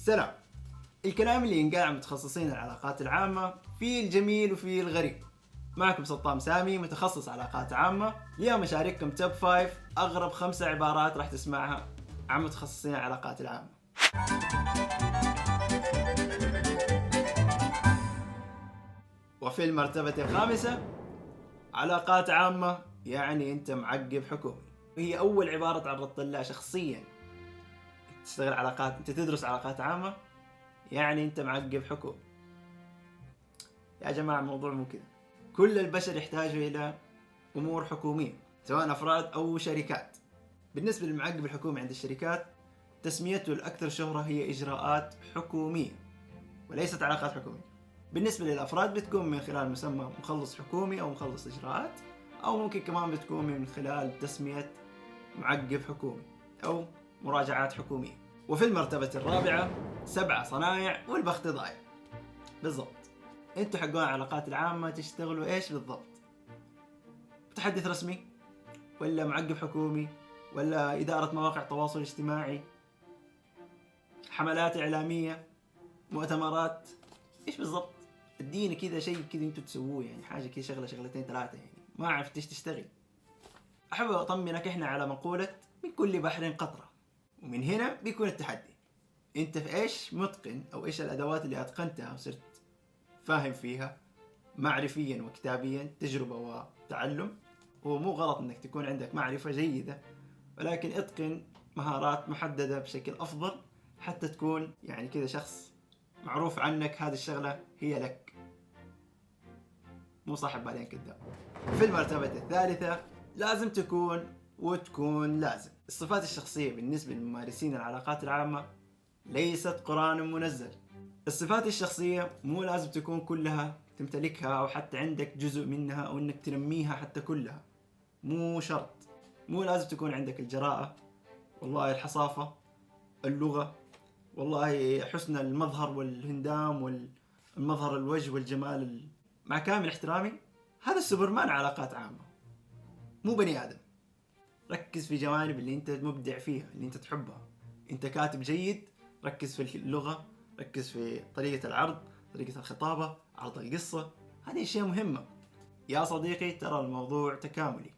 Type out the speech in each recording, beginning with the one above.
سلام. الكلام اللي ينقال متخصصين العلاقات العامة في الجميل وفي الغريب. معكم سلطان سامي متخصص علاقات عامة. اليوم أشارككم توب فايف أغرب خمسة عبارات راح تسمعها عن متخصصين العلاقات العامة. وفي المرتبة الخامسة علاقات عامة يعني أنت معقب حكومي. هي أول عبارة تعرضت لها شخصيا. تشتغل علاقات أنت تدرس علاقات عامة يعني أنت معقب حكومي يا جماعة الموضوع مو كذا. كل البشر يحتاجوا إلى أمور حكومية سواء أفراد أو شركات. بالنسبة للمعقب الحكومي عند الشركات تسميته الأكثر شهرة هي إجراءات حكومية وليست علاقات حكومية. بالنسبة للأفراد بتكون من خلال مسمى مخلص حكومي أو مخلص إجراءات أو ممكن كمان بتكون من خلال تسمية معقب حكومي أو مراجعات حكومية. وفي المرتبة الرابعة سبعة صنايع والبخت ضايع. بالضبط. أنتوا حقون العلاقات العامة تشتغلوا إيش بالضبط؟ متحدث رسمي ولا معقب حكومي ولا إدارة مواقع تواصل اجتماعي؟ حملات إعلامية مؤتمرات إيش بالضبط؟ اديني كذا شيء كذا أنتوا تسووه يعني حاجة كذا شغلة شغلتين ثلاثة يعني. ما عرفت إيش تشتغل. أحب أطمنك إحنا على مقولة من كل بحر قطرة. ومن هنا بيكون التحدي. انت في إيش متقن أو إيش الادوات اللي اتقنتها وصرت فاهم فيها معرفيا وكتابيا تجربة وتعلم؟ هو مو غلط إنك تكون عندك معرفة جيدة ولكن اتقن مهارات محددة بشكل أفضل حتى تكون يعني كذا شخص معروف عنك هذه الشغلة هي لك. مو صاحب بعدين كذاب. في المرتبة الثالثة لازم تكون وتكون لازم. الصفات الشخصية بالنسبة لممارسين العلاقات العامة ليست قرآن منزل. الصفات الشخصية مو لازم تكون كلها تمتلكها أو حتى عندك جزء منها أو إنك تنميها حتى كلها. مو شرط. مو لازم تكون عندك الجراءة والله الحصافة اللغة والله حسن المظهر والهندام والمظهر الوجه والجمال مع كامل احترامي هذا السوبرمان علاقات عامة. مو بني آدم. ركز في جوانب اللي انت مبدع فيها اللي انت تحبها. انت كاتب جيد ركز في اللغة ركز في طريقة العرض طريقة الخطابة عرض القصة. هذه أشياء مهمة. يا صديقي ترى الموضوع تكاملي.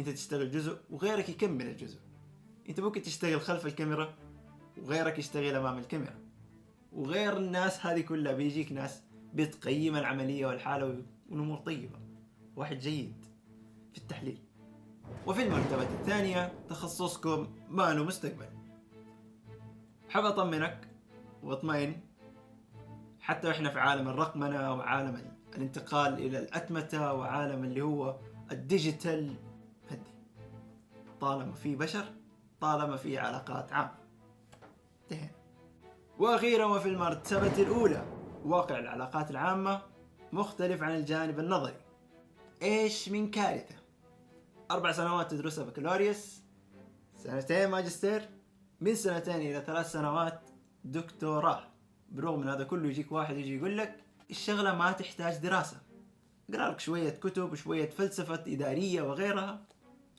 انت تشتغل جزء وغيرك يكمل الجزء. انت ممكن تشتغل خلف الكاميرا وغيرك يشتغل أمام الكاميرا. وغير الناس هذه كلها بيجيك ناس بتقيم العملية والحالة والأمور طيبة. واحد جيد في التحليل. وفي المرتبة الثانية تخصصكم له مستقبل. حاب أطمنك واطمئن حتى وإحنا في عالم الرقمنة وعالم الانتقال إلى الأتمتة وعالم اللي هو الديجيتال. هدي. طالما في بشر طالما في علاقات عامة. انتهينا. وأخيرا وفي المرتبة الأولى واقع العلاقات العامة مختلف عن الجانب النظري. إيش من كارثة؟ أربع سنوات تدرسها بكالوريوس سنتين ماجستير من سنتين إلى ثلاث سنوات دكتوراه. برغم من هذا كله يجيك واحد يجي يقول لك الشغلة ما تحتاج دراسة. اقرأ لك شوية كتب وشوية فلسفة إدارية وغيرها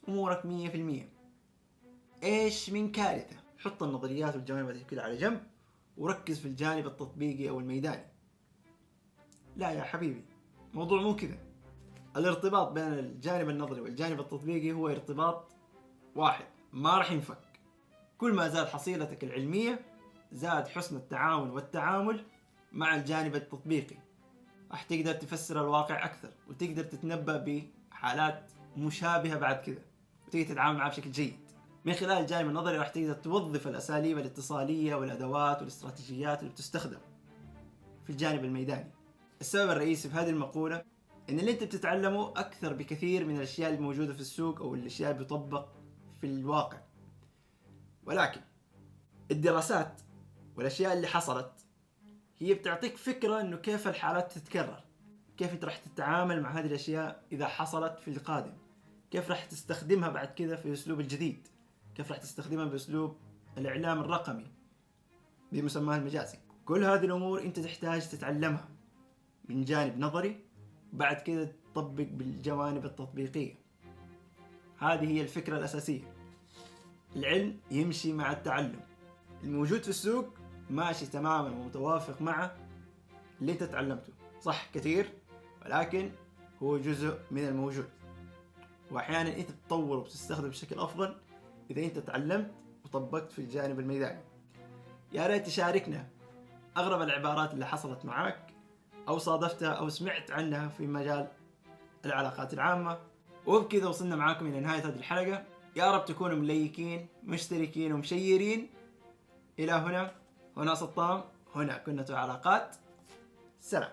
أمورك مية في المية. إيش من كارثة؟ حط النظريات والجوانب كلها على جنب وركز في الجانب التطبيقي أو الميداني. لا يا حبيبي موضوع مو كذا. الارتباط بين الجانب النظري والجانب التطبيقي هو ارتباط واحد. ما راح ينفك. كل ما زاد حصيلتك العلمية زاد حسن التعاون والتعامل مع الجانب التطبيقي. راح تقدر تفسر الواقع أكثر وتقدر تتنبأ بحالات مشابهة بعد كذا وتقدر تتعامل معها بشكل جيد. من خلال الجانب النظري راح تقدر توظف الأساليب الاتصالية والأدوات والاستراتيجيات اللي بتستخدم في الجانب الميداني. السبب الرئيسي في هذه المقولة إن اللي أنت بتتعلمه أكثر بكثير من الأشياء الموجودة في السوق أو الأشياء اللي بتطبق في الواقع. ولكن الدراسات والأشياء اللي حصلت هي بتعطيك فكرة إنه كيف الحالات تتكرر. كيف أنت راح تتعامل مع هذه الأشياء إذا حصلت في القادم. كيف راح تستخدمها بعد كذا في الاسلوب الجديد. كيف راح تستخدمها بأسلوب الإعلام الرقمي بمسماه المجازي. كل هذه الأمور أنت تحتاج تتعلمها من جانب نظري بعد كذا تطبق بالجوانب التطبيقية. هذه هي الفكرة الأساسية. العلم يمشي مع التعلم. الموجود في السوق ماشي تماما ومتوافق مع اللي انت تعلمته. صح كثير ولكن هو جزء من الموجود. وأحيانا انت تتطور وتستخدم بشكل أفضل إذا انت تعلمت وطبقت في الجانب الميداني. يا ريت تشاركنا أغرب العبارات اللي حصلت معاك أو صادفتها أو سمعت عنها في مجال العلاقات العامة. وبكذا وصلنا معاكم إلى نهاية هذه الحلقة. يا رب تكونوا مليكين مشتركين ومشيرين. إلى هنا هنا سطام هنا كنة علاقات سلام.